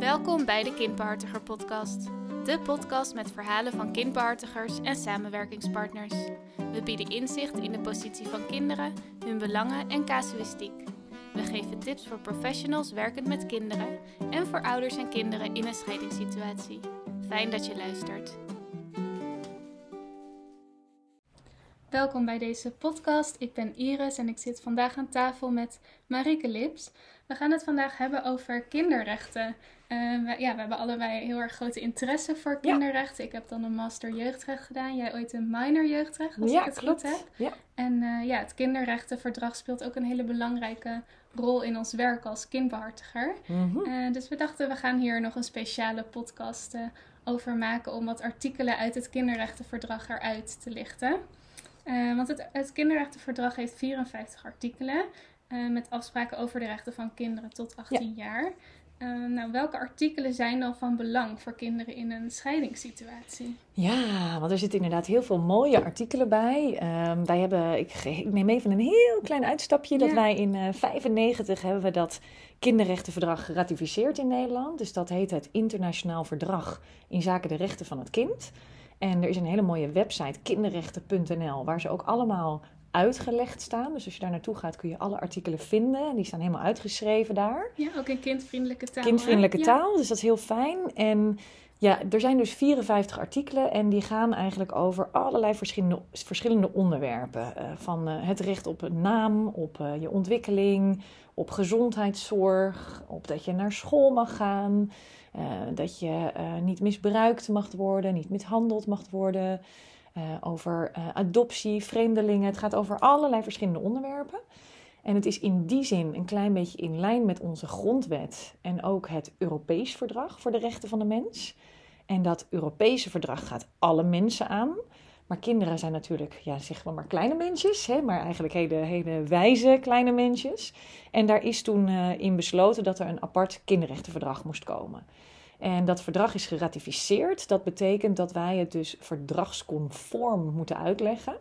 Welkom bij de Kindbehartiger Podcast. De podcast met verhalen van kindbehartigers en samenwerkingspartners. We bieden inzicht in de positie van kinderen, hun belangen en casuïstiek. We geven tips voor professionals werkend met kinderen en voor ouders en kinderen in een scheidingssituatie. Fijn dat je luistert. Welkom bij deze podcast. Ik ben Iris en ik zit vandaag aan tafel met Marike Lips. We gaan het vandaag hebben over kinderrechten. Uh, we, ja, we hebben allebei heel erg grote interesse voor kinderrechten. Ik heb dan een master jeugdrecht gedaan. Jij ooit een minor jeugdrecht, als ja, ik het klopt. goed heb. Ja. En uh, ja, het kinderrechtenverdrag speelt ook een hele belangrijke rol in ons werk als kindbehartiger. Mhm. Uh, dus we dachten, we gaan hier nog een speciale podcast over maken om wat artikelen uit het kinderrechtenverdrag eruit te lichten. Want het, het kinderrechtenverdrag heeft 54 artikelen met afspraken over de rechten van kinderen tot 18 ja. jaar. Uh, nou, welke artikelen zijn dan van belang voor kinderen in een scheidingssituatie? Ja, want er zitten inderdaad heel veel mooie artikelen bij. Um, wij hebben, ik, ik, neem even een heel klein uitstapje, dat wij in 1995 hebben we dat kinderrechtenverdrag geratificeerd in Nederland. Dus dat heet het Internationaal Verdrag in zaken de rechten van het kind. En er is een hele mooie website, kinderrechten.nl, waar ze ook allemaal uitgelegd staan. Dus als je daar naartoe gaat, kun je alle artikelen vinden. Die staan helemaal uitgeschreven daar. Ja, ook in kindvriendelijke taal. Kindvriendelijke hè? taal, dus dat is heel fijn. En ja, er zijn dus 54 artikelen en die gaan eigenlijk over allerlei verschillende, verschillende onderwerpen. Uh, van uh, het recht op een naam, op uh, je ontwikkeling, op gezondheidszorg, op dat je naar school mag gaan. Dat je niet misbruikt mag worden, niet mishandeld mag worden. Uh, over adoptie, vreemdelingen. Het gaat over allerlei verschillende onderwerpen. En het is in die zin een klein beetje in lijn met onze grondwet en ook het Europees Verdrag voor de Rechten van de Mens. En dat Europese verdrag gaat alle mensen aan. Maar kinderen zijn natuurlijk, ja, zeg maar, maar kleine mensjes, hè, maar eigenlijk hele, hele wijze kleine mensjes. En daar is toen uh, in besloten dat er een apart kinderrechtenverdrag moest komen. En dat verdrag is geratificeerd. Dat betekent dat wij het dus verdragsconform moeten uitleggen.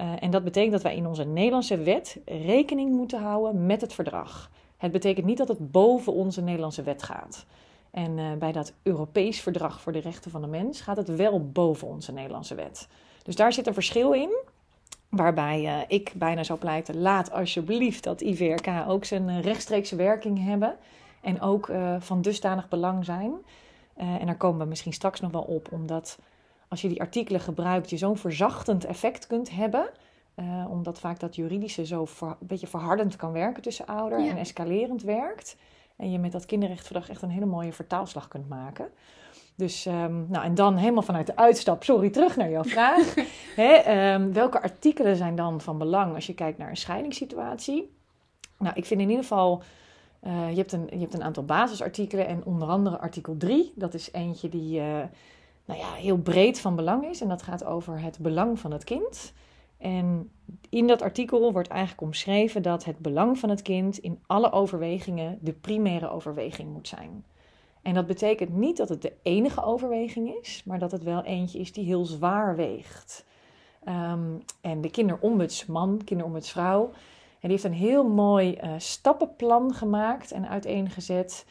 Uh, en dat betekent dat wij in onze Nederlandse wet rekening moeten houden met het verdrag. Het betekent niet dat het boven onze Nederlandse wet gaat. En uh, bij dat Europees verdrag voor de rechten van de mens gaat het wel boven onze Nederlandse wet. Dus daar zit een verschil in. Waarbij uh, ik bijna zou pleiten: laat alsjeblieft dat IVRK ook zijn rechtstreekse werking hebben. En ook uh, van dusdanig belang zijn. Uh, en daar komen we misschien straks nog wel op, omdat als je die artikelen gebruikt, je zo'n verzachtend effect kunt hebben. Uh, omdat vaak dat juridische zo ver, een beetje verhardend kan werken tussen ouder ja. en escalerend werkt. En je met dat kinderrechtverdrag echt een hele mooie vertaalslag kunt maken. Dus, um, nou, en dan helemaal vanuit de uitstap, sorry, terug naar jouw vraag. Hè, um, welke artikelen zijn dan van belang als je kijkt naar een scheidingssituatie? Nou, ik vind in ieder geval, uh, je, hebt een, je hebt een aantal basisartikelen en onder andere artikel 3. Dat is eentje die uh, nou ja, heel breed van belang is en dat gaat over het belang van het kind. En in dat artikel wordt eigenlijk omschreven dat het belang van het kind in alle overwegingen de primaire overweging moet zijn. En dat betekent niet dat het de enige overweging is, maar dat het wel eentje is die heel zwaar weegt. Um, en de kinderombudsman, kinderombudsvrouw, en die heeft een heel mooi uh, stappenplan gemaakt en uiteengezet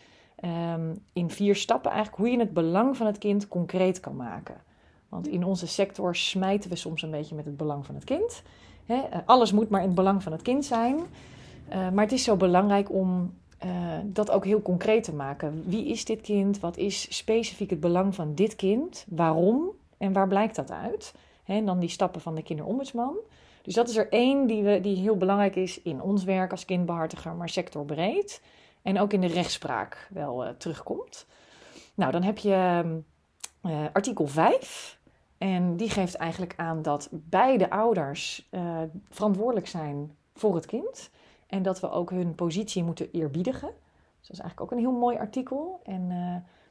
um, in vier stappen eigenlijk hoe je het belang van het kind concreet kan maken. Want in onze sector smijten we soms een beetje met het belang van het kind. He, alles moet maar in het belang van het kind zijn. Uh, maar het is zo belangrijk om dat ook heel concreet te maken. Wie is dit kind? Wat is specifiek het belang van dit kind? Waarom? En waar blijkt dat uit? En dan die stappen van de kinderombudsman. Dus dat is er één die, we, die heel belangrijk is in ons werk als kindbehartiger, maar sectorbreed. En ook in de rechtspraak wel uh, terugkomt. Nou, dan heb je uh, artikel 5. En die geeft eigenlijk aan dat beide ouders uh, verantwoordelijk zijn voor het kind. En dat we ook hun positie moeten eerbiedigen. Dus dat is eigenlijk ook een heel mooi artikel. En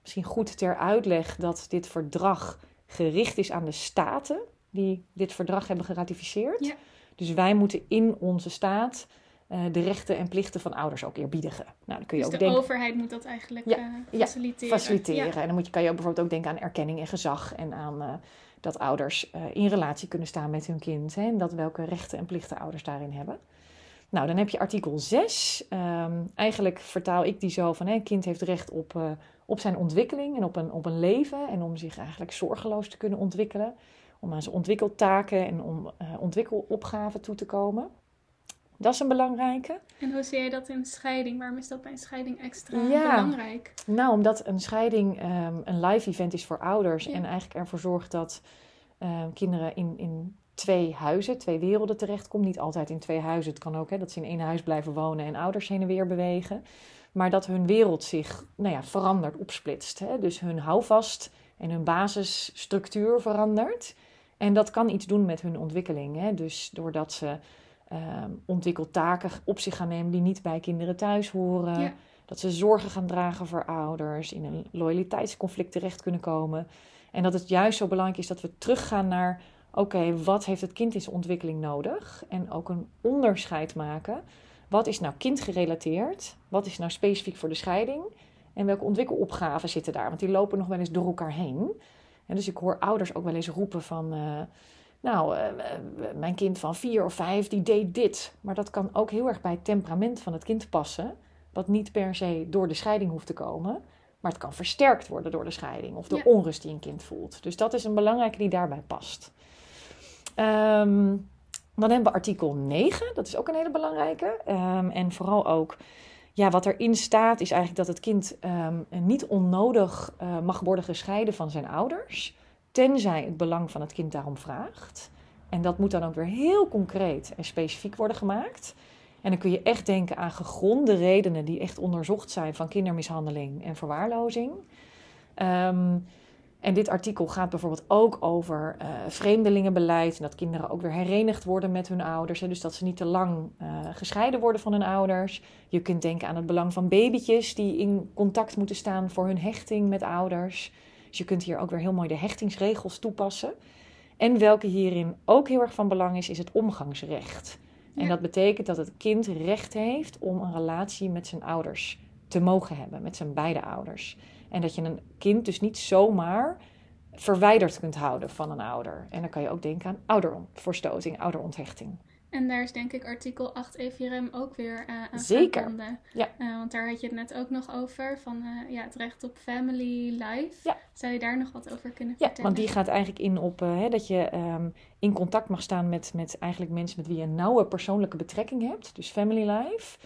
misschien goed ter uitleg dat dit verdrag gericht is aan de staten die dit verdrag hebben geratificeerd. Ja. Dus wij moeten in onze staat uh, de rechten en plichten van ouders ook eerbiedigen. Nou, dan kun je dus ook de denken... overheid moet dat eigenlijk ja, uh, faciliteren. Ja, faciliteren. En dan moet je, kan je ook bijvoorbeeld ook denken aan erkenning en gezag en aan uh, dat ouders in relatie kunnen staan met hun kind. Hè, en dat welke rechten en plichten ouders daarin hebben. Nou, dan heb je artikel 6. Ehm, eigenlijk vertaal ik die zo van: hè, een kind heeft recht op, op zijn ontwikkeling en op een, op een leven. En om zich eigenlijk zorgeloos te kunnen ontwikkelen. Om aan zijn ontwikkeltaken en om uh, ontwikkelopgaven toe te komen. Dat is een belangrijke. En hoe zie je dat in scheiding? Waarom is dat bij een scheiding extra belangrijk? Nou, omdat een scheiding um, een live event is voor ouders. En eigenlijk ervoor zorgt dat um, kinderen in, in twee huizen, twee werelden terechtkomen. Niet altijd in twee huizen. Het kan ook hè, dat ze in één huis blijven wonen en ouders heen en weer bewegen. Maar dat hun wereld zich nou ja, verandert, opsplitst. Hè? Dus hun houvast en hun basisstructuur verandert. En dat kan iets doen met hun ontwikkeling. Hè? Dus doordat ze um, ontwikkeltaken op zich gaan nemen die niet bij kinderen thuis horen. Dat ze zorgen gaan dragen voor ouders, in een loyaliteitsconflict terecht kunnen komen. En dat het juist zo belangrijk is dat we teruggaan naar: oké, wat heeft het kind in zijn ontwikkeling nodig? En ook een onderscheid maken. Wat is nou kindgerelateerd? Wat is nou specifiek voor de scheiding? En welke ontwikkelopgaven zitten daar? Want die lopen nog wel eens door elkaar heen. En dus ik hoor ouders ook wel eens roepen van... Uh, nou, uh, mijn kind van vier of vijf, die deed dit. Maar dat kan ook heel erg bij het temperament van het kind passen. Wat niet per se door de scheiding hoeft te komen. Maar het kan versterkt worden door de scheiding. Of de onrust die een kind voelt. Dus dat is een belangrijke die daarbij past. Um, dan hebben we artikel 9. Dat is ook een hele belangrijke. Um, en vooral ook ja, wat erin staat is eigenlijk dat het kind um, niet onnodig uh, mag worden gescheiden van zijn ouders, tenzij het belang van het kind daarom vraagt. En dat moet dan ook weer heel concreet en specifiek worden gemaakt. En dan kun je echt denken aan gegronde redenen die echt onderzocht zijn van kindermishandeling en verwaarlozing. Um, en dit artikel gaat bijvoorbeeld ook over uh, vreemdelingenbeleid. En dat kinderen ook weer herenigd worden met hun ouders. Hè, dus dat ze niet te lang uh, gescheiden worden van hun ouders. Je kunt denken aan het belang van babytjes die in contact moeten staan voor hun hechting met ouders. Dus je kunt hier ook weer heel mooi de hechtingsregels toepassen. En welke hierin ook heel erg van belang is, is het omgangsrecht. En dat betekent dat het kind recht heeft om een relatie met zijn ouders te mogen hebben, met zijn beide ouders. En dat je een kind dus niet zomaar verwijderd kunt houden van een ouder. En dan kan je ook denken aan ouderverstoting, ouderonthechting. En daar is denk ik artikel 8 EVRM ook weer uh, aan Zeker. verbonden. Ja. Uh, want daar had je het net ook nog over, van uh, ja, het recht op family life. Ja. Zou je daar nog wat over kunnen vertellen? Ja, want die gaat eigenlijk in op hè, dat je um, in contact mag staan met, met eigenlijk mensen met wie je een nauwe persoonlijke betrekking hebt. Dus family life.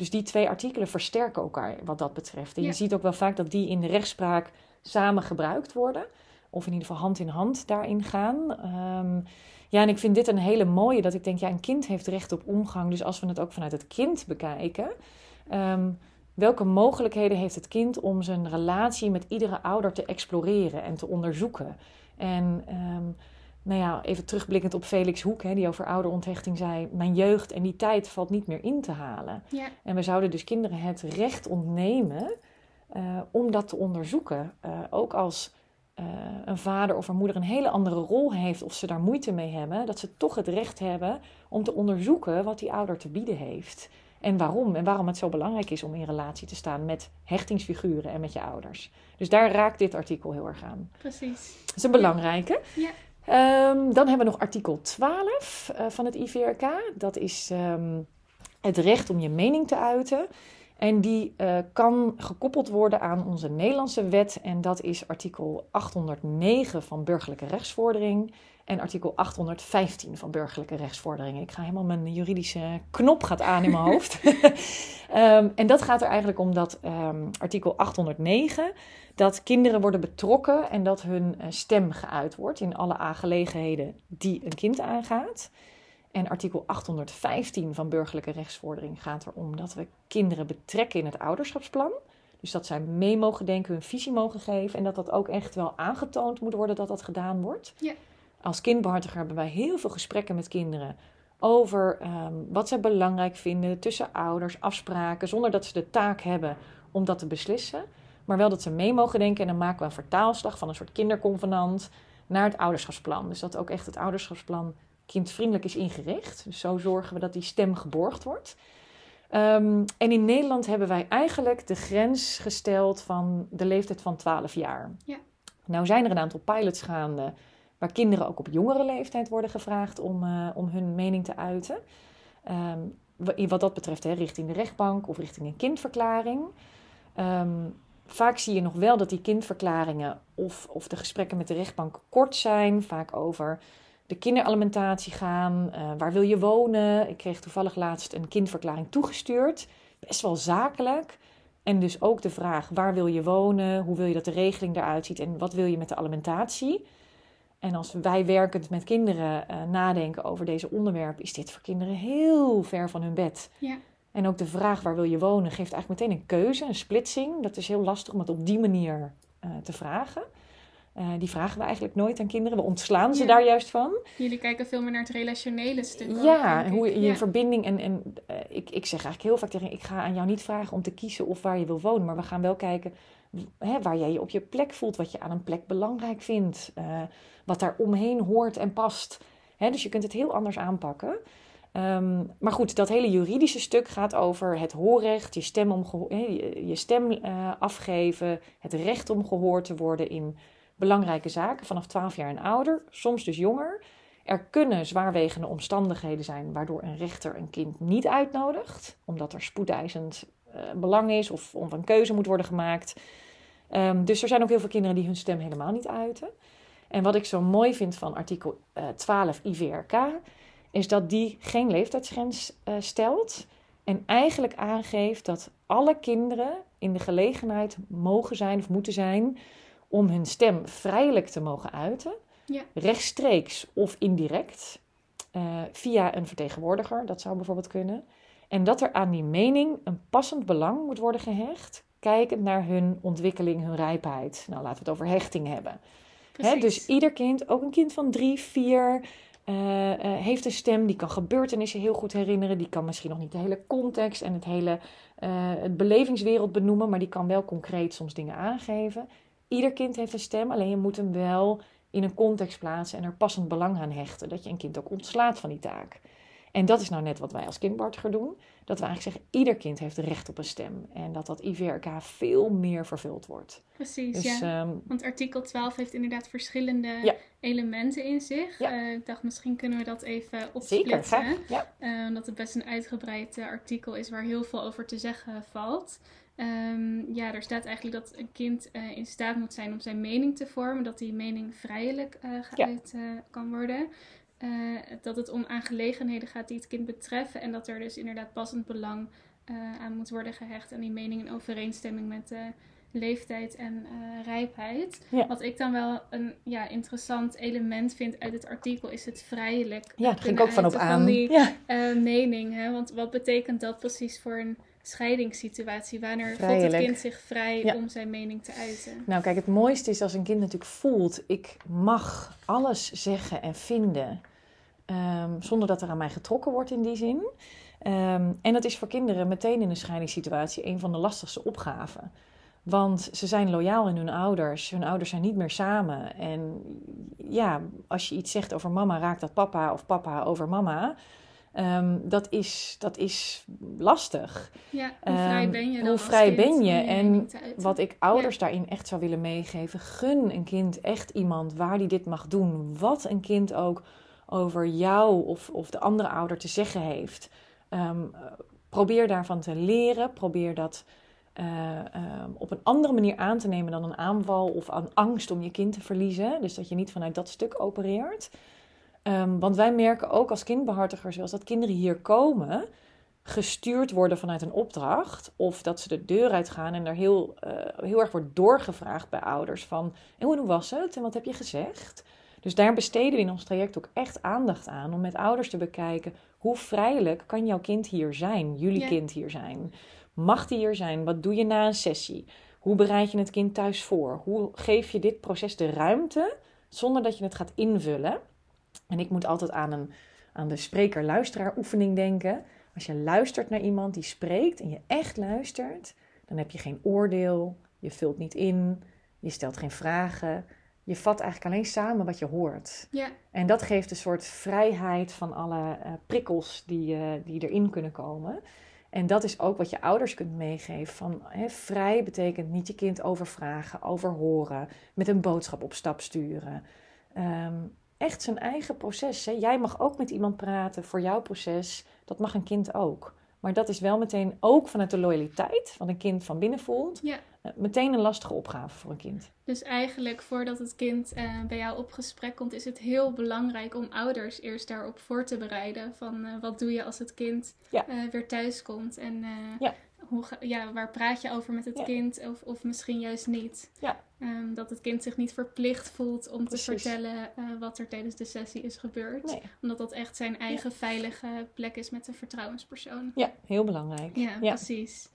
Dus die twee artikelen versterken elkaar wat dat betreft. En ja. je ziet ook wel vaak dat die in de rechtspraak samen gebruikt worden. Of in ieder geval hand in hand daarin gaan. Um, ja, en ik vind dit een hele mooie. Dat ik denk, ja, een kind heeft recht op omgang. Dus als we het ook vanuit het kind bekijken. Um, welke mogelijkheden heeft het kind om zijn relatie met iedere ouder te exploreren en te onderzoeken? En um, nou ja, even terugblikkend op Felix Hoek, hè, die over ouderonthechting zei: Mijn jeugd en die tijd valt niet meer in te halen. Ja. En we zouden dus kinderen het recht ontnemen uh, om dat te onderzoeken. Uh, ook als uh, een vader of een moeder een hele andere rol heeft, of ze daar moeite mee hebben, dat ze toch het recht hebben om te onderzoeken wat die ouder te bieden heeft. En waarom? En waarom het zo belangrijk is om in relatie te staan met hechtingsfiguren en met je ouders. Dus daar raakt dit artikel heel erg aan. Precies. Dat is een belangrijke. Ja. Um, dan hebben we nog artikel 12 uh, van het IVRK. Dat is um, het recht om je mening te uiten. En die uh, kan gekoppeld worden aan onze Nederlandse wet. En dat is artikel 809 van burgerlijke rechtsvordering. En artikel 815 van burgerlijke rechtsvordering. Ik ga helemaal mijn juridische knop gaat aan in mijn hoofd. um, en dat gaat er eigenlijk om dat artikel 809 dat kinderen worden betrokken en dat hun stem geuit wordt in alle aangelegenheden die een kind aangaat. En artikel 815 van burgerlijke rechtsvordering gaat erom dat we kinderen betrekken in het ouderschapsplan. Dus dat zij mee mogen denken, hun visie mogen geven en dat dat ook echt wel aangetoond moet worden dat dat gedaan wordt. Ja. Als kindbehartiger hebben wij heel veel gesprekken met kinderen over um, wat zij belangrijk vinden tussen ouders, afspraken, zonder dat ze de taak hebben om dat te beslissen. Maar wel dat ze mee mogen denken. En dan maken we een vertaalslag van een soort kinderconvenant naar het ouderschapsplan. Dus dat ook echt het ouderschapsplan kindvriendelijk is ingericht. Dus zo zorgen we dat die stem geborgd wordt. Um, en in Nederland hebben wij eigenlijk de grens gesteld van de leeftijd van 12 jaar. Ja. Nou zijn er een aantal pilots gaande waar kinderen ook op jongere leeftijd worden gevraagd om, uh, om hun mening te uiten. Um, wat dat betreft hè, richting de rechtbank of richting een kindverklaring. Ehm, vaak zie je nog wel dat die kindverklaringen of, of de gesprekken met de rechtbank kort zijn. Vaak over de kinderalimentatie gaan. Uh, waar wil je wonen? Ik kreeg toevallig laatst een kindverklaring toegestuurd. Best wel zakelijk. En dus ook de vraag: waar wil je wonen? Hoe wil je dat de regeling eruit ziet? En wat wil je met de alimentatie? En als wij werkend met kinderen uh, nadenken over deze onderwerpen, is dit voor kinderen heel ver van hun bed. Ja. En ook de vraag waar wil je wonen geeft eigenlijk meteen een keuze, een splitsing. Dat is heel lastig om het op die manier uh, te vragen. Uh, die vragen we eigenlijk nooit aan kinderen. We ontslaan ze Ja. daar juist van. Jullie kijken veel meer naar het relationele stuk. Ja, hoe je, Ja. verbinding. En, en eh, ik, ik zeg eigenlijk heel vaak tegen ik ga aan jou niet vragen om te kiezen of waar je wil wonen. Maar we gaan wel kijken hè, waar jij je op je plek voelt. Wat je aan een plek belangrijk vindt. eh, wat daar omheen hoort en past. Hè, dus je kunt het heel anders aanpakken. Ehm, maar goed, dat hele juridische stuk gaat over het hoorrecht, je stem, om je, je stem eh, afgeven, het recht om gehoord te worden in belangrijke zaken vanaf 12 jaar en ouder, soms dus jonger. Er kunnen zwaarwegende omstandigheden zijn waardoor een rechter een kind niet uitnodigt, omdat er spoedeisend eh, belang is of of een keuze moet worden gemaakt. Ehm, dus er zijn ook heel veel kinderen die hun stem helemaal niet uiten. En wat ik zo mooi vind van artikel eh, 12 IVRK, is dat die geen leeftijdsgrens eh, stelt. En eigenlijk aangeeft dat alle kinderen in de gelegenheid mogen zijn of moeten zijn om hun stem vrijelijk te mogen uiten. Ja. Rechtstreeks of indirect. eh, via een vertegenwoordiger, dat zou bijvoorbeeld kunnen. En dat er aan die mening een passend belang moet worden gehecht. Kijkend naar hun ontwikkeling, hun rijpheid. Nou, laten we het over hechting hebben. Hè, dus ieder kind, ook een kind van drie, vier, eh, eh, heeft een stem. Die kan gebeurtenissen heel goed herinneren. Die kan misschien nog niet de hele context en het hele het belevingswereld benoemen. Maar die kan wel concreet soms dingen aangeven. Ieder kind heeft een stem, alleen je moet hem wel in een context plaatsen en er passend belang aan hechten. Dat je een kind ook ontslaat van die taak. En dat is nou net wat wij als kindbartiger doen. Dat we eigenlijk zeggen, ieder kind heeft recht op een stem. En dat dat IVRK veel meer vervuld wordt. Precies, Dus ja. ehm, Want artikel 12 heeft inderdaad verschillende Ja. elementen in zich. Ja. Eh, ik dacht, misschien kunnen we dat even zeker, opsplitsen. graag. Ja. Eh, omdat het best een uitgebreid eh, artikel is waar heel veel over te zeggen valt. Ehm, ja, er staat eigenlijk dat een kind eh, in staat moet zijn om zijn mening te vormen. Dat die mening vrijelijk eh, geuit eh, kan worden. Dat het om aangelegenheden gaat die het kind betreffen. En dat er dus inderdaad passend belang aan moet worden gehecht. En die mening in overeenstemming met de leeftijd en rijpheid. Ja. Wat ik dan wel een ja, interessant element vind uit het artikel is het vrijelijk. Ja, daar ging ik ook van op aan. die Ja. mening. Hè? Want wat betekent dat precies voor een scheidingssituatie? Wanneer voelt het kind zich vrij Ja. om zijn mening te uiten? Nou, kijk, het mooiste is als een kind natuurlijk voelt: ik mag alles zeggen en vinden. ehm, zonder dat er aan mij getrokken wordt in die zin. Ehm, en dat is voor kinderen meteen in een scheidingssituatie een van de lastigste opgaven. Want ze zijn loyaal in hun ouders. Hun ouders zijn niet meer samen. En ja, als je iets zegt over mama, raakt dat papa of papa over mama. Ehm, dat, is, dat is lastig. Ja, hoe vrij Ehm, ben je dan hoe vrij ben je? En? Wat ik ouders daarin echt zou willen meegeven: gun een kind echt iemand waar die dit mag doen. Wat een kind ook over jou of, of de andere ouder te zeggen heeft. Ehm, eh, probeer daarvan te leren. Probeer dat eh, op een andere manier aan te nemen dan een aanval of aan angst om je kind te verliezen. Dus dat je niet vanuit dat stuk opereert. Ehm, want wij merken ook als kindbehartigers dat kinderen hier komen gestuurd worden vanuit een opdracht. Of dat ze de deur uitgaan en er heel, eh, heel erg wordt doorgevraagd bij ouders van... En hoe was het? En wat heb je gezegd? Dus daar besteden we in ons traject ook echt aandacht aan. Om met ouders te bekijken, hoe vrijelijk kan jouw kind hier zijn? Jullie Ja. kind hier zijn? Mag die hier zijn? Wat doe je na een sessie? Hoe bereid je het kind thuis voor? Hoe geef je dit proces de ruimte zonder dat je het gaat invullen? En ik moet altijd aan, een, aan de spreker-luisteraar oefening denken. Als je luistert naar iemand die spreekt en je echt luistert, dan heb je geen oordeel, je vult niet in, je stelt geen vragen. Je vat eigenlijk alleen samen wat je hoort. Ja, En dat geeft een soort vrijheid van alle eh, prikkels die, eh, die erin kunnen komen. En dat is ook wat je ouders kunt meegeven. Van, hè, vrij betekent niet je kind overvragen, overhoren, met een boodschap op stap sturen. Ehm, echt zijn eigen proces. Hè? Jij mag ook met iemand praten voor jouw proces. Dat mag een kind ook. Maar dat is wel meteen ook vanuit de loyaliteit, wat een kind van binnen voelt, Ja. eh, meteen een lastige opgave voor een kind. Dus eigenlijk voordat het kind eh, bij jou op gesprek komt, is het heel belangrijk om ouders eerst daarop voor te bereiden. Van eh, wat doe je als het kind Ja. weer thuis komt en Ja. Hoe ga- ja, waar praat je over met het Ja. kind of, of misschien juist niet. Ja. Ehm, dat het kind zich niet verplicht voelt om Precies. te vertellen eh, wat er tijdens de sessie is gebeurd. Nee. Omdat dat echt zijn eigen veilige plek is met een vertrouwenspersoon. Ja, heel belangrijk. Ja. precies.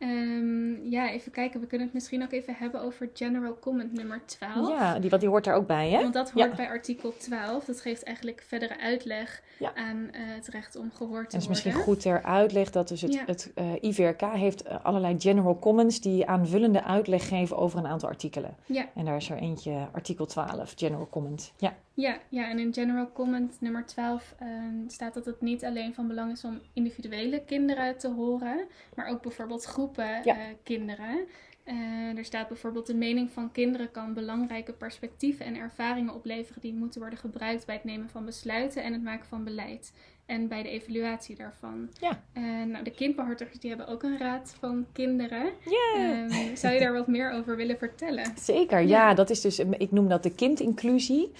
Ehm, ja, even kijken. We kunnen het misschien ook even hebben over General Comment nummer 12. Ja, die, want die hoort daar ook bij, hè? Want dat hoort Ja. bij artikel 12. Dat geeft eigenlijk verdere uitleg Ja. aan eh, het recht om gehoord te En het is worden. misschien goed ter uitleg dat dus het, Ja. het eh, IVRK heeft eh, allerlei general comments die aanvullende uitleg geven over een aantal artikelen. Ja. En daar is er eentje, artikel 12, general comment. Ja, Ja, ja, en in General Comment nummer 12 eh, staat dat het niet alleen van belang is om individuele kinderen te horen, maar ook bijvoorbeeld groepen Ja. eh, kinderen. Eh, er staat bijvoorbeeld de mening van kinderen kan belangrijke perspectieven en ervaringen opleveren die moeten worden gebruikt bij het nemen van besluiten en het maken van beleid. En bij de evaluatie daarvan. Ja. Eh, nou, de kindbehartigers die hebben ook een raad van kinderen. Yeah. Ehm, zou je daar wat meer over willen vertellen? zeker. Ja. Ja. dat is dus, ik noem dat de kindinclusie.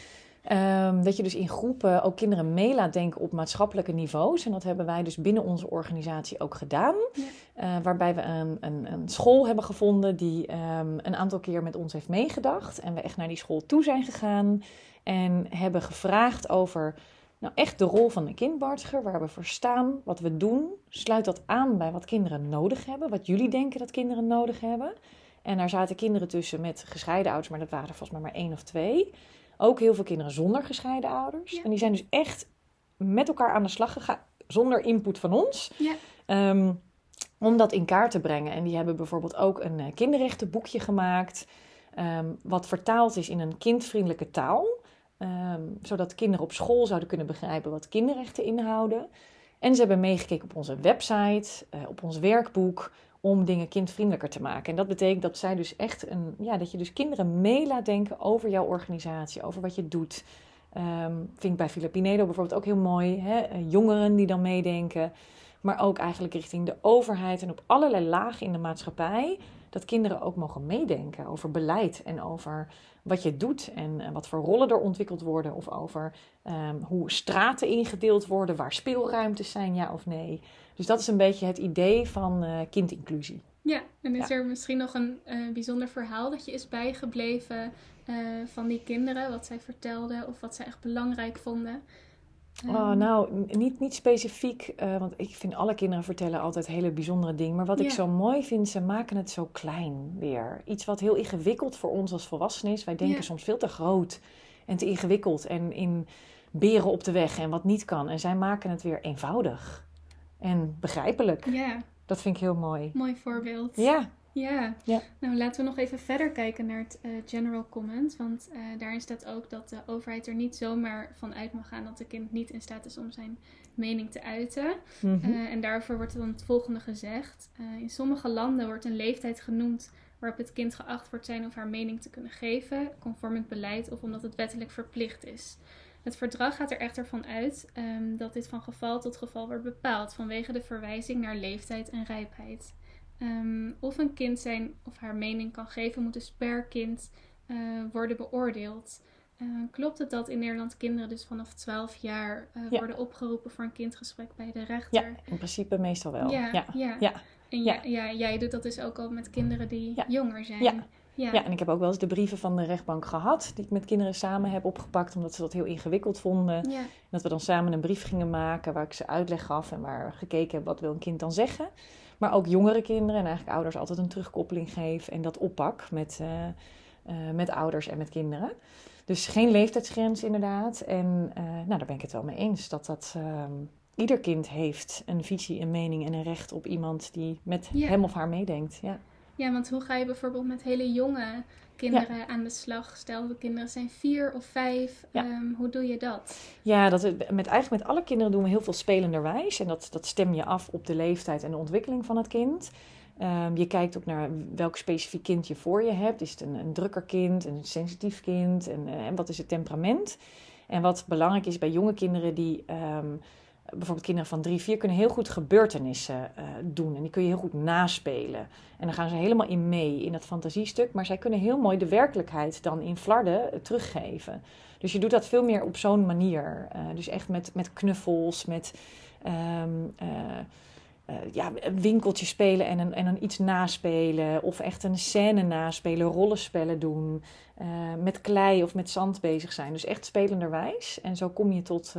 Ehm, dat je dus in groepen ook kinderen mee laat denken op maatschappelijke niveaus. En dat hebben wij dus binnen onze organisatie ook gedaan. Ja. Eh, waarbij we een, een, een school hebben gevonden die ehm, een aantal keer met ons heeft meegedacht. En we echt naar die school toe zijn gegaan. En hebben gevraagd over nou echt de rol van de kindbartiger. Waar we voor staan, wat we doen. Sluit dat aan bij wat kinderen nodig hebben. Wat jullie denken dat kinderen nodig hebben. En daar zaten kinderen tussen met gescheiden ouders, maar dat waren er volgens mij maar één of twee. Ook heel veel kinderen zonder gescheiden ouders. Ja. En die zijn dus echt met elkaar aan de slag gegaan, zonder input van ons. Ja. Ehm, om dat in kaart te brengen. En die hebben bijvoorbeeld ook een eh, kinderrechtenboekje gemaakt. ehm, wat vertaald is in een kindvriendelijke taal. ehm, zodat kinderen op school zouden kunnen begrijpen wat kinderrechten inhouden. En ze hebben meegekeken op onze website, eh, op ons werkboek, om dingen kindvriendelijker te maken. En dat betekent dat zij dus echt een, ja, dat je dus kinderen mee laat denken over jouw organisatie, over wat je doet. Ehm, vind ik bij Filipinedo bijvoorbeeld ook heel mooi. Hè? Eh, Jongeren die dan meedenken. Maar ook eigenlijk richting de overheid en op allerlei lagen in de maatschappij. Dat kinderen ook mogen meedenken over beleid en over wat je doet en eh, wat voor rollen er ontwikkeld worden. Of over ehm, hoe straten ingedeeld worden, waar speelruimtes zijn, ja of nee. Dus dat is een beetje het idee van eh, kindinclusie. Ja, en is er misschien nog een eh, bijzonder verhaal dat je is bijgebleven van die kinderen? Wat zij vertelden of wat zij echt belangrijk vonden? Oh, nou, niet, niet specifiek, eh, want ik vind alle kinderen vertellen altijd hele bijzondere dingen. Maar wat ik zo mooi vind, ze maken het zo klein weer. Iets wat heel ingewikkeld voor ons als volwassenen is. Wij denken Ja. soms veel te groot en te ingewikkeld en in beren op de weg en wat niet kan. En zij maken het weer eenvoudig en begrijpelijk. Ja, Dat vind ik heel mooi. mooi voorbeeld. Ja, Ja. Ja. nou laten we nog even verder kijken naar het eh, general comment. Want eh, daarin staat ook dat de overheid er niet zomaar van uit mag gaan dat de kind niet in staat is om zijn mening te uiten. Mhm. Eh, en daarvoor wordt dan het volgende gezegd. In sommige landen wordt een leeftijd genoemd waarop het kind geacht wordt zijn of haar mening te kunnen geven, conform het beleid of omdat het wettelijk verplicht is. Het verdrag gaat er echter van uit ehm, dat dit van geval tot geval wordt bepaald vanwege de verwijzing naar leeftijd en rijpheid. Ehm, of een kind zijn of haar mening kan geven, moet dus per kind eh, worden beoordeeld. Eh, klopt het dat in Nederland kinderen dus vanaf 12 jaar eh, Ja. worden opgeroepen voor een kindgesprek bij de ja, rechter? in principe meestal wel. Ja, ja. ja. Ja. En Ja. ja. Ja, jij doet dat dus ook al met kinderen die Ja. jonger zijn. Ja. en ik heb ook wel eens de brieven van de rechtbank gehad, die ik met kinderen samen heb opgepakt, omdat ze dat heel ingewikkeld vonden. Ja. Dat we dan samen een brief gingen maken waar ik ze uitleg gaf en waar we gekeken hebben wat wil een kind dan zeggen. Maar ook jongere kinderen en eigenlijk ouders altijd een terugkoppeling geef en dat oppak met, eh, eh, met ouders en met kinderen. Dus geen leeftijdsgrens inderdaad. En eh, nou, daar ben ik het wel mee eens dat dat... ehm, ieder kind heeft een visie, een mening en een recht op iemand die met Ja. hem of haar meedenkt. Ja. Ja, want hoe ga je bijvoorbeeld met hele jonge kinderen aan de slag? Stel, de kinderen zijn vier of vijf. Ja. ehm, hoe doe je dat? Ja, dat, het- met, eigenlijk met alle kinderen doen we heel veel spelenderwijs. En dat, dat stem je af op de leeftijd en de ontwikkeling van het kind. Ehm, je kijkt ook naar welk specifiek kind je voor je hebt. Is het een, een drukker kind, een sensitief kind? En, eh, en wat is het temperament? En wat belangrijk is bij jonge kinderen die... ehm, bijvoorbeeld kinderen van drie, vier kunnen heel goed gebeurtenissen eh, doen. En die kun je heel goed naspelen. En dan gaan ze helemaal in mee in dat fantasiestuk. Maar zij kunnen heel mooi de werkelijkheid dan in flarden eh, teruggeven. Dus je doet dat veel meer op zo'n manier. Eh, dus echt met, met knuffels, met eh, ja, een winkeltje spelen en een, en een iets naspelen. Of echt een scène naspelen, rollenspellen doen. met klei of met zand bezig zijn. Dus echt spelenderwijs. En zo kom je tot,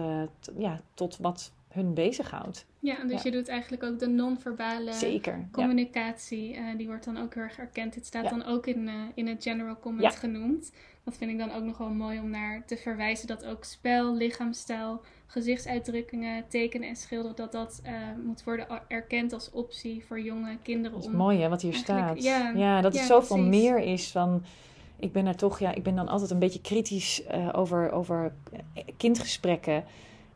ja, tot wat hun bezighoudt. Ja, dus Ja. je doet eigenlijk ook de non-verbale Zeker. Ja. communicatie. eh, die wordt dan ook heel erg erkend. Dit staat Ja. dan ook in, eh, in het general comment genoemd. Dat vind ik dan ook nog wel mooi om naar te verwijzen. Dat ook spel, lichaamstaal, gezichtsuitdrukkingen, tekenen en schilderen... dat dat eh, moet worden erkend als optie voor jonge kinderen. Dat is om mooi hè, wat hier staat. ja, dat het zoveel precies. meer is van... Ik ben er toch, ja, ik ben dan altijd een beetje kritisch over, over kindgesprekken.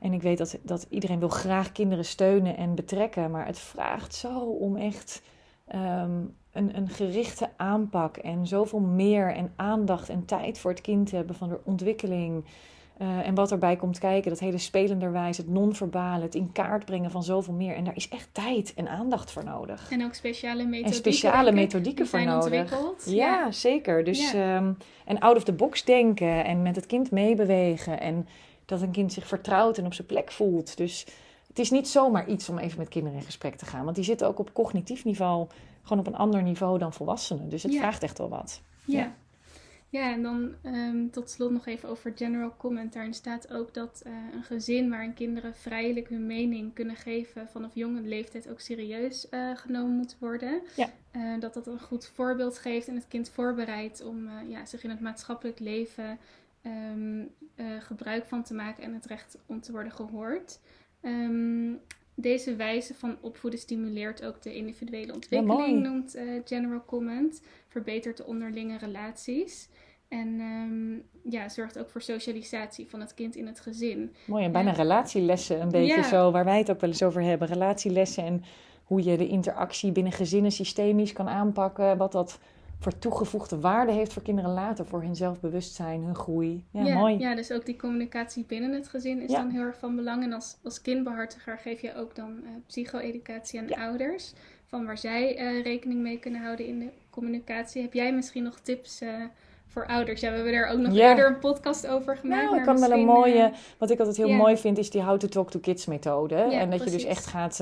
En ik weet dat, dat iedereen wil graag kinderen steunen en betrekken. Maar het vraagt zo om echt ehm, een, een gerichte aanpak. En zoveel meer en aandacht en tijd voor het kind te hebben van de ontwikkeling. Eh, en wat erbij komt kijken, dat hele spelenderwijs, het non-verbale, het in kaart brengen van zoveel meer. En daar is echt tijd en aandacht voor nodig. En ook speciale methodieken. En speciale methodieken die voor nodig. ontwikkeld. Ja, zeker. Dus, Ja. ehm, en out of the box denken en met het kind meebewegen. En dat een kind zich vertrouwt en op zijn plek voelt. Dus het is niet zomaar iets om even met kinderen in gesprek te gaan. Want die zitten ook op cognitief niveau gewoon op een ander niveau dan volwassenen. Dus het Ja. vraagt echt wel wat. Ja. Ja. Ja, en dan ehm, tot slot nog even over general comment. Daarin staat ook dat eh, een gezin waarin kinderen vrijelijk hun mening kunnen geven vanaf jonge leeftijd ook serieus eh, genomen moet worden. Ja. Eh, dat dat een goed voorbeeld geeft en het kind voorbereidt om ja, zich in het maatschappelijk leven ehm, eh, gebruik van te maken en het recht om te worden gehoord. Ehm, deze wijze van opvoeden stimuleert ook de individuele ontwikkeling, noemt eh, General Comment. Verbetert de onderlinge relaties. En ehm, ja, zorgt ook voor socialisatie van het kind in het gezin. Mooi, en bijna relatielessen een beetje Ja. zo, waar wij het ook wel eens over hebben. Relatielessen en hoe je de interactie binnen gezinnen systemisch kan aanpakken. Wat dat voor toegevoegde waarde heeft voor kinderen later, voor hun zelfbewustzijn, hun groei. Ja, mooi. ja, dus ook die communicatie binnen het gezin is Ja. dan heel erg van belang. En als, als kindbehartiger geef je ook dan eh, psycho-educatie aan Ja. ouders. Van waar zij eh, rekening mee kunnen houden in de communicatie. Heb jij misschien nog tips eh, voor ouders? Ja, we hebben er ook nog Ja. eerder een podcast over gemaakt. Nou, ik kan wel een mooie. Wat ik altijd heel mooi vind, is die How to Talk to Kids methode. en dat je dus echt gaat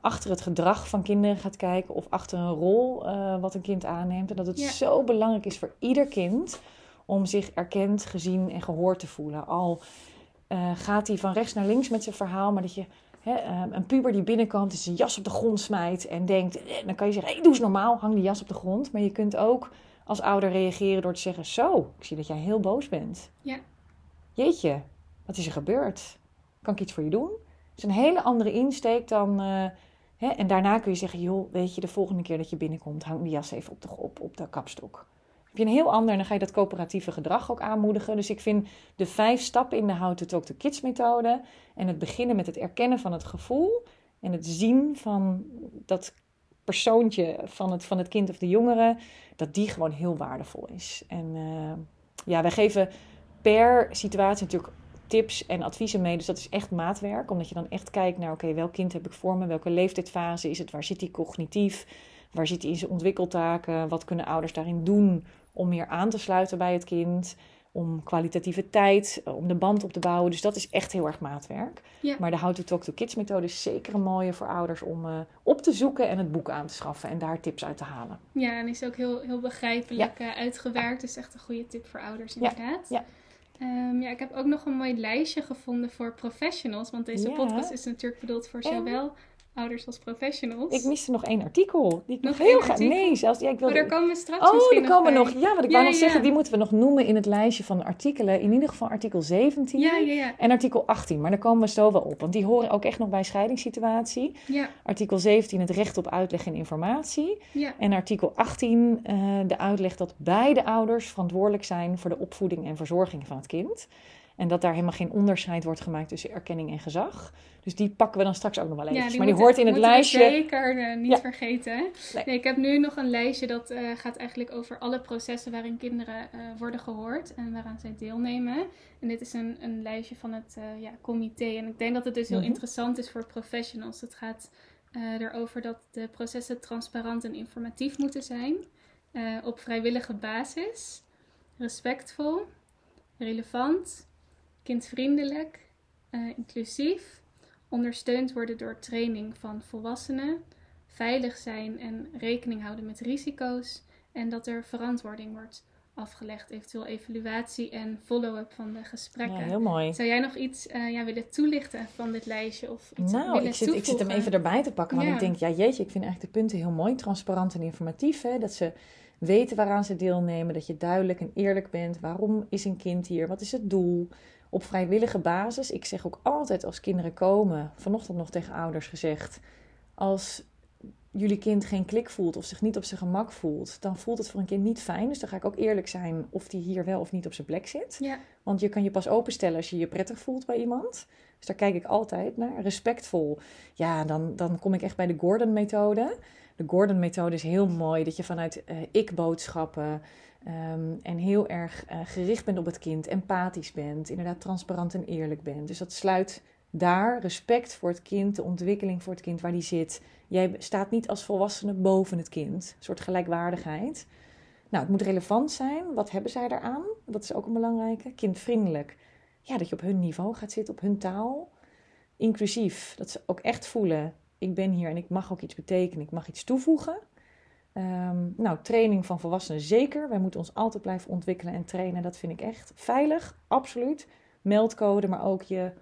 achter het gedrag van kinderen gaat kijken. Of achter een rol eh, wat een kind aanneemt. En dat het Ja. zo belangrijk is voor ieder kind om zich erkend, gezien en gehoord te voelen. Al eh, gaat hij van rechts naar links met zijn verhaal, maar dat je. hè, eh, een puber die binnenkomt en zijn jas op de grond smijt en denkt, eh, dan kan je zeggen, hey, doe eens normaal, hang die jas op de grond. Maar je kunt ook als ouder reageren door te zeggen, zo, ik zie dat jij heel boos bent. Ja. Jeetje, wat is er gebeurd? Kan ik iets voor je doen? Is een hele andere insteek dan. eh, hè? En daarna kun je zeggen: joh, weet je, de volgende keer dat je binnenkomt, hang die jas even op de, op, op de kapstok. Heb je een heel ander en dan ga je dat coöperatieve gedrag ook aanmoedigen. Dus ik vind de vijf stappen in de How to Talk to Kids methode en het beginnen met het erkennen van het gevoel en het zien van dat persoontje van het, van het kind of de jongere, dat die gewoon heel waardevol is. En eh, ja, wij geven per situatie natuurlijk tips en adviezen mee. Dus dat is echt maatwerk. Omdat je dan echt kijkt naar, oké, welk kind heb ik voor me? Welke leeftijdsfase is het? Waar zit hij cognitief? Waar zit hij in zijn ontwikkeltaken? Wat kunnen ouders daarin doen om meer aan te sluiten bij het kind? Om kwalitatieve tijd, eh, om de band op te bouwen. Dus dat is echt heel erg maatwerk. Ja. Maar de How to Talk to Kids methode is zeker een mooie voor ouders om eh, op te zoeken en het boek aan te schaffen en daar tips uit te halen. Ja, en is ook heel, heel begrijpelijk eh, uitgewerkt. Dus echt een goede tip voor ouders Ja, inderdaad. ja. Ehm, ja, ik heb ook nog een mooi lijstje gevonden voor professionals. Want deze Ja. podcast is natuurlijk bedoeld voor En? zowel ouders als professionals. Ik miste nog één artikel. Die ik nog, Nog heel graag. Nee, zelfs. Ja, ik wilde... daar komen we straks Oh, die komen nog. Ja, wat ik Ja, wou nog ja, zeggen, die moeten we nog noemen in het lijstje van artikelen. In ieder geval artikel 17 Ja, ja, ja. en artikel 18. Maar daar komen we zo wel op, want die horen ook echt nog bij scheidingssituatie. Ja, Artikel 17 het recht op uitleg en informatie. ja. En artikel 18 eh, de uitleg dat beide ouders verantwoordelijk zijn voor de opvoeding en verzorging van het kind. En dat daar helemaal geen onderscheid wordt gemaakt tussen erkenning en gezag. Dus die pakken we dan straks ook nog wel even. Ja, die maar die hoort in het lijstje. zeker eh, niet Ja. vergeten. Nee. Nee, ik heb nu nog een lijstje dat eh, gaat eigenlijk over alle processen waarin kinderen eh, worden gehoord en waaraan zij deelnemen. En dit is een, een lijstje van het ja, comité. En ik denk dat het dus heel Mhm. interessant is voor professionals. Het gaat erover dat de processen transparant en informatief moeten zijn, op vrijwillige basis, respectvol, relevant, kindvriendelijk, eh, inclusief, ondersteund worden door training van volwassenen, veilig zijn en rekening houden met risico's en dat er verantwoording wordt afgelegd, eventueel evaluatie en follow-up van de Ja, gesprekken. heel mooi. Zou jij nog iets eh, ja, willen toelichten van dit lijstje of iets Nou, ik zit, ik zit hem even erbij te pakken. Want Ja. ik denk, ja jeetje, ik vind eigenlijk de punten heel mooi. Transparant en informatief. Hè? Dat ze weten waaraan ze deelnemen. Dat je duidelijk en eerlijk bent. Waarom is een kind hier? Wat is het doel? Op vrijwillige basis. Ik zeg ook altijd als kinderen komen. Vanochtend nog tegen ouders gezegd. Als jullie kind geen klik voelt of zich niet op zijn gemak voelt, dan voelt het voor een kind niet fijn. Dus dan ga ik ook eerlijk zijn of die hier wel of niet op zijn plek zit. Ja, Want je kan je pas openstellen als je je prettig voelt bij iemand. Dus daar kijk ik altijd naar. Respectvol. Ja, dan, dan kom ik echt bij de Gordon-methode. De Gordon-methode is heel mooi. Dat je vanuit eh, ik-boodschappen ehm, en heel erg eh, gericht bent op het kind. Empathisch bent. Inderdaad transparant en eerlijk bent. Dus dat sluit daar respect voor het kind. De ontwikkeling voor het kind waar die zit. Jij staat niet als volwassene boven het kind. Een soort gelijkwaardigheid. Nou, het moet relevant zijn. Wat hebben zij daaraan? Dat is ook een belangrijke. Kindvriendelijk. Ja, dat je op hun niveau gaat zitten, op hun taal. Inclusief. Dat ze ook echt voelen. Ik ben hier en ik mag ook iets betekenen. Ik mag iets toevoegen. Ehm, nou, training van volwassenen zeker. Wij moeten ons altijd blijven ontwikkelen en trainen. Dat vind ik echt veilig. Absoluut. Meldcode, maar ook je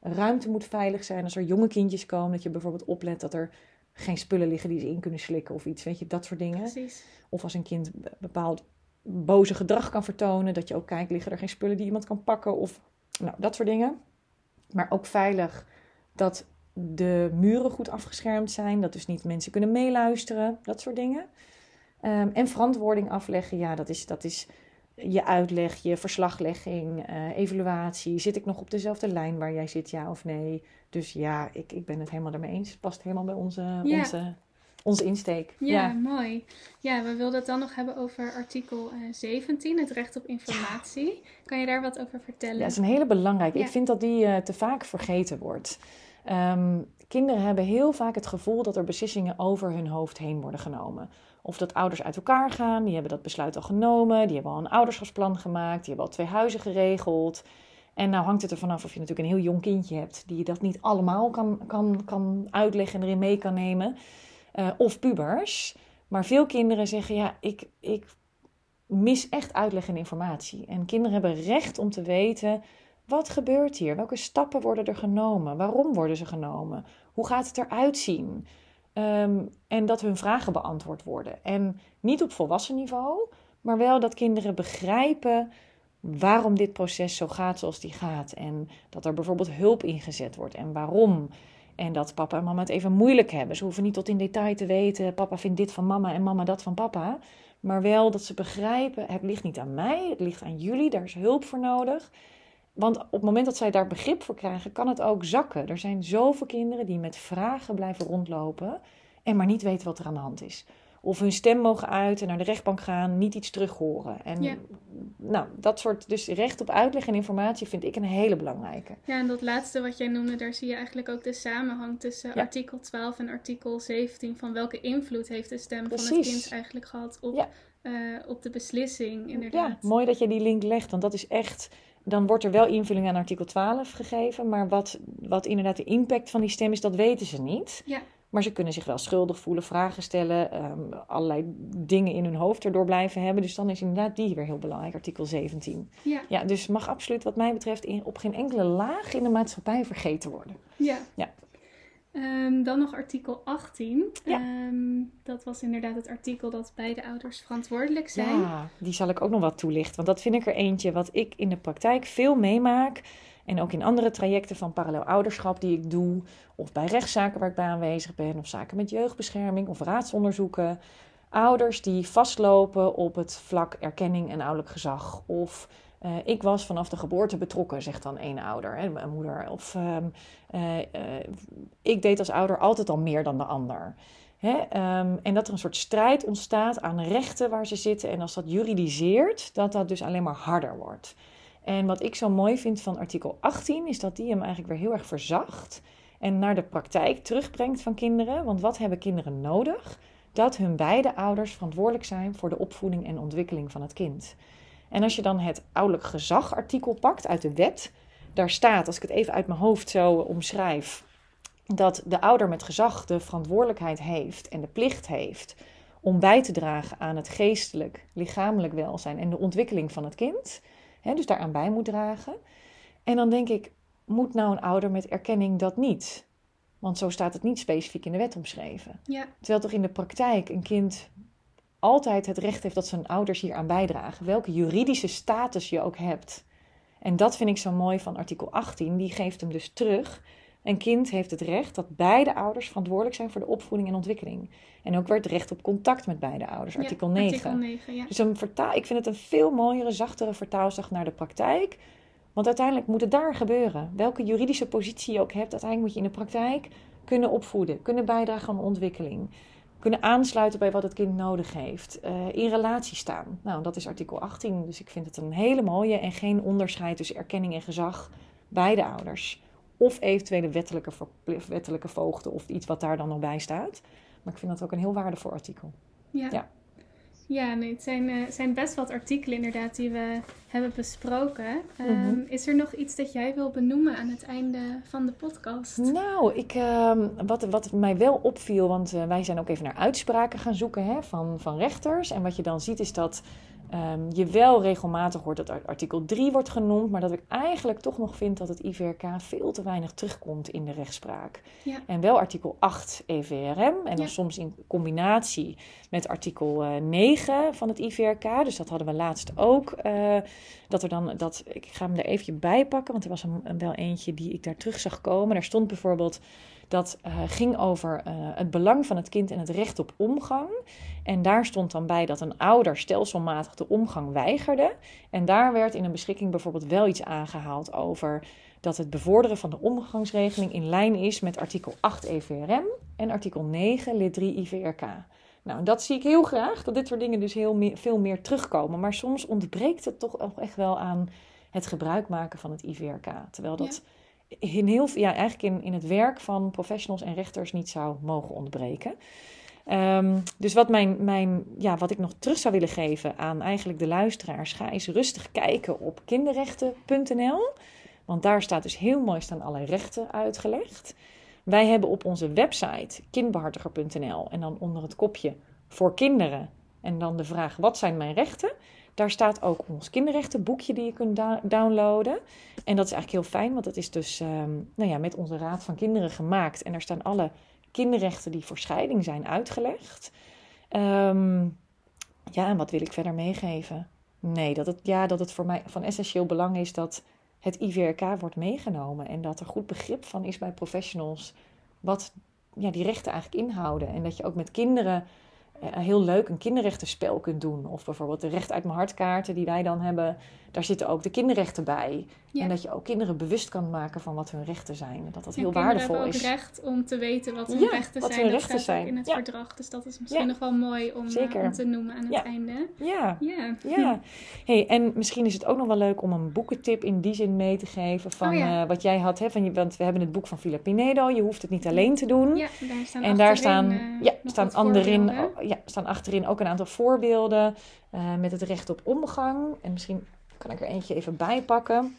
ruimte moet veilig zijn. Als er jonge kindjes komen, dat je bijvoorbeeld oplet dat er geen spullen liggen die ze in kunnen slikken of iets. Weet je, dat soort dingen. precies. Of als een kind be- bepaald boze gedrag kan vertonen, dat je ook kijkt, liggen er geen spullen die iemand kan pakken of nou, dat soort dingen. Maar ook veilig dat de muren goed afgeschermd zijn, dat dus niet mensen kunnen meeluisteren, dat soort dingen. Ehm, en verantwoording afleggen, ja, dat is, dat is je uitleg, je verslaglegging, eh, evaluatie. Zit ik nog op dezelfde lijn waar jij zit, ja of nee? Dus ja, ik, ik ben het helemaal ermee eens. Het past helemaal bij onze, Ja. onze, onze insteek. Ja, mooi. Ja, we wilden het dan nog hebben over artikel eh, 17, het recht op informatie. Kan je daar wat over vertellen? Ja, dat is een hele belangrijke. Ik vind dat die eh, te vaak vergeten wordt. Ehm, kinderen hebben heel vaak het gevoel dat er beslissingen over hun hoofd heen worden genomen. Of dat ouders uit elkaar gaan, die hebben dat besluit al genomen, die hebben al een ouderschapsplan gemaakt, die hebben al twee huizen geregeld. En nou hangt het er vanaf of je natuurlijk een heel jong kindje hebt, die dat niet allemaal kan, kan, kan uitleggen en erin mee kan nemen. Eh, of pubers. Maar veel kinderen zeggen, ja, ik, ik mis echt uitleg en informatie. En kinderen hebben recht om te weten, wat gebeurt hier? Welke stappen worden er genomen? Waarom worden ze genomen? Hoe gaat het eruit zien? Ehm, en dat hun vragen beantwoord worden. En niet op volwassen niveau, maar wel dat kinderen begrijpen waarom dit proces zo gaat zoals die gaat. En dat er bijvoorbeeld hulp ingezet wordt en waarom. En dat papa en mama het even moeilijk hebben. Ze hoeven niet tot in detail te weten: papa vindt dit van mama en mama dat van papa. Maar wel dat ze begrijpen: het ligt niet aan mij, het ligt aan jullie, daar is hulp voor nodig. Want op het moment dat zij daar begrip voor krijgen, kan het ook zakken. Er zijn zoveel kinderen die met vragen blijven rondlopen en maar niet weten wat er aan de hand is. Of hun stem mogen uit en naar de rechtbank gaan, niet iets terug horen. En Ja. nou, dat soort, dus recht op uitleg en informatie vind ik een hele belangrijke. Ja, en dat laatste wat jij noemde, daar zie je eigenlijk ook de samenhang tussen Ja. artikel 12 en artikel 17. Van welke invloed heeft de stem van het kind eigenlijk gehad op, Ja. eh, op de beslissing, Ja, mooi dat je die link legt, want dat is echt. Dan wordt er wel invulling aan artikel 12 gegeven, maar wat, wat inderdaad de impact van die stem is, dat weten ze niet. Ja. Maar ze kunnen zich wel schuldig voelen, vragen stellen, ehm, allerlei dingen in hun hoofd erdoor blijven hebben. Dus dan is inderdaad die weer heel belangrijk, artikel 17. Ja, Ja, dus mag absoluut wat mij betreft in, op geen enkele laag in de maatschappij vergeten worden. ja. Ja. Ehm, dan nog artikel 18. Ja. Ehm, dat was inderdaad het artikel dat beide ouders verantwoordelijk zijn. Ja, die zal ik ook nog wat toelichten. Want dat vind ik er eentje wat ik in de praktijk veel meemaak. En ook in andere trajecten van parallel ouderschap die ik doe. Of bij rechtszaken waar ik bij aanwezig ben. Of zaken met jeugdbescherming of raadsonderzoeken. Ouders die vastlopen op het vlak erkenning en ouderlijk gezag. Of Eh, ik was vanaf de geboorte betrokken, zegt dan één ouder, hè, mijn moeder. Of ehm, eh, eh, ik deed als ouder altijd al meer dan de ander. Hè? Ehm, en dat er een soort strijd ontstaat aan rechten waar ze zitten. En als dat juridiseert, dat dat dus alleen maar harder wordt. En wat ik zo mooi vind van artikel 18, is dat die hem eigenlijk weer heel erg verzacht. En naar de praktijk terugbrengt van kinderen. Want wat hebben kinderen nodig? Dat hun beide ouders verantwoordelijk zijn voor de opvoeding en ontwikkeling van het kind. En als je dan het ouderlijk gezagartikel pakt uit de wet, daar staat, als ik het even uit mijn hoofd zo omschrijf, dat de ouder met gezag de verantwoordelijkheid heeft en de plicht heeft om bij te dragen aan het geestelijk, lichamelijk welzijn en de ontwikkeling van het kind. Hè, dus daaraan bij moet dragen. En dan denk ik, moet nou een ouder met erkenning dat niet? Want zo staat het niet specifiek in de wet omschreven. Ja. Terwijl toch in de praktijk een kind altijd het recht heeft dat zijn ouders hier aan bijdragen. Welke juridische status je ook hebt. En dat vind ik zo mooi van artikel 18. Die geeft hem dus terug. Een kind heeft het recht dat beide ouders verantwoordelijk zijn voor de opvoeding en ontwikkeling. En ook weer het recht op contact met beide ouders, artikel ja, 9. Artikel 9 ja. Dus een vertaal, ik vind het een veel mooiere, zachtere vertaalslag naar de praktijk. Want uiteindelijk moet het daar gebeuren. Welke juridische positie je ook hebt, uiteindelijk moet je in de praktijk kunnen opvoeden, kunnen bijdragen aan ontwikkeling kunnen aansluiten bij wat het kind nodig heeft. Uh, in relatie staan. Nou, dat is artikel 18. Dus ik vind het een hele mooie en geen onderscheid tussen erkenning en gezag bij de ouders. Of eventuele wettelijke, wettelijke voogden of iets wat daar dan nog bij staat. Maar ik vind dat ook een heel waardevol artikel. Ja. ja. Ja, nee, het zijn, uh, zijn best wat artikelen inderdaad die we hebben besproken. Um, Is er nog iets dat jij wil benoemen aan het einde van de podcast? Nou, ik, uh, wat, wat mij wel opviel, want uh, wij zijn ook even naar uitspraken gaan zoeken hè, van, van rechters. En wat je dan ziet is dat Um, je wel regelmatig hoort dat artikel 3 wordt genoemd, maar dat ik eigenlijk toch nog vind dat het IVRK veel te weinig terugkomt in de rechtspraak. Ja. En wel artikel 8 EVRM en dan Ja. soms in combinatie met artikel eh, 9 van het IVRK. Dus dat hadden we laatst ook. eh, dat er dan, dat, ik ga hem er eventjes bij pakken, want er was een, een wel eentje die ik daar terug zag komen. Daar stond bijvoorbeeld dat eh, ging over eh, het belang van het kind en het recht op omgang. En daar stond dan bij dat een ouder stelselmatig de omgang weigerde. En daar werd in een beschikking bijvoorbeeld wel iets aangehaald over dat het bevorderen van de omgangsregeling in lijn is met artikel 8 EVRM en artikel 9 lid 3 IVRK. Nou, en dat zie ik heel graag, dat dit soort dingen dus heel me- veel meer terugkomen. Maar soms ontbreekt het toch ook echt wel aan het gebruik maken van het IVRK. Terwijl dat in heel, ja, eigenlijk in, in het werk van professionals en rechters niet zou mogen ontbreken. Ehm, dus wat, mijn, mijn, ja, wat ik nog terug zou willen geven aan eigenlijk de luisteraars, ga eens rustig kijken op kinderrechten.nl. Want daar staat dus heel mooi staan alle rechten uitgelegd. Wij hebben op onze website kindbehartiger.nl en dan onder het kopje voor kinderen en dan de vraag wat zijn mijn rechten. Daar staat ook ons kinderrechtenboekje die je kunt downloaden. En dat is eigenlijk heel fijn, want dat is dus ehm, nou ja, met onze Raad van Kinderen gemaakt. En daar staan alle kinderrechten die voor scheiding zijn uitgelegd. Ehm, ja, en wat wil ik verder meegeven? Nee, dat het, ja, dat het voor mij van essentieel belang is dat het IVRK wordt meegenomen. En dat er goed begrip van is bij professionals wat ja, die rechten eigenlijk inhouden. En dat je ook met kinderen eh, heel leuk een kinderrechtenspel kunt doen. Of bijvoorbeeld de recht uit mijn hartkaarten die wij dan hebben. Daar zitten ook de kinderrechten bij. Ja. En dat je ook kinderen bewust kan maken van wat hun rechten zijn. En dat dat En heel kinderen waardevol hebben ook is. recht om te weten wat hun Ja, rechten wat zijn. hun dat rechten staat ook zijn. in het Ja. verdrag. Dus dat is misschien nog wel mooi om, eh, om te noemen aan het einde. Ja, Ja. ja. Hey, en misschien is het ook nog wel leuk om een boekentip in die zin mee te geven. Van Oh eh, wat jij had. Hè, van je, want we hebben het boek van Philip Pinedo. Je hoeft het niet alleen te doen. Ja, daar staan En daar staan, achterin, eh, ja, staan, anderin, oh, ja, staan achterin ook een aantal voorbeelden met het recht op omgang. En misschien kan ik er eentje even bij pakken.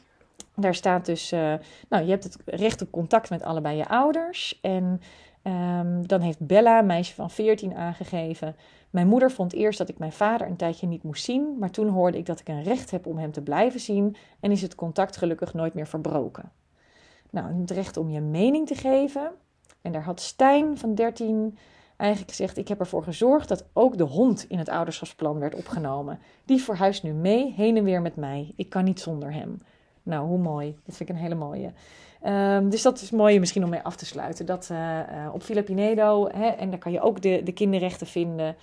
Daar staat dus, eh, nou, je hebt het recht op contact met allebei je ouders. En ehm, dan heeft Bella, een meisje van 14, aangegeven. Mijn moeder vond eerst dat ik mijn vader een tijdje niet moest zien. Maar toen hoorde ik dat ik een recht heb om hem te blijven zien. En is het contact gelukkig nooit meer verbroken. Nou, het recht om je mening te geven. En daar had Stijn van 13 eigenlijk gezegd: Ik heb ervoor gezorgd dat ook de hond in het ouderschapsplan werd opgenomen. Die verhuist nu mee, heen en weer met mij. Ik kan niet zonder hem. Nou, hoe mooi. Dat vind ik een hele mooie. Ehm, dus dat is mooi misschien om mee af te sluiten. Dat eh, eh, op Filipinedo, hè, en daar kan je ook de, de kinderrechten vinden.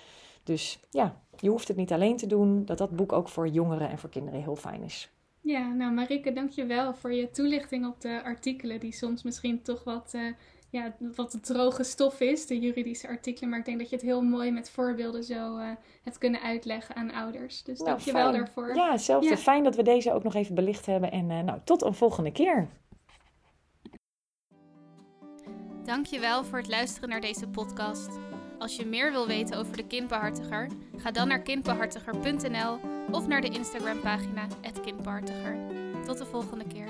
Dus ja, je hoeft het niet alleen te doen. Dat dat boek ook voor jongeren en voor kinderen heel fijn is. Ja, nou Marike, dankjewel voor je toelichting op de artikelen die soms misschien toch wat, uh, ja, wat droge stof is, de juridische artikelen. Maar ik denk dat je het heel mooi met voorbeelden zo uh, hebt kunnen uitleggen aan ouders. Dus nou, dankjewel fijn. daarvoor. Ja, hetzelfde. Fijn dat we deze ook nog even belicht hebben. En uh, nou, tot een volgende keer. Dankjewel voor het luisteren naar deze podcast. Als je meer wil weten over de kindbehartiger, ga dan naar kindbehartiger.nl of naar de Instagram pagina @kindbehartiger. Tot de volgende keer.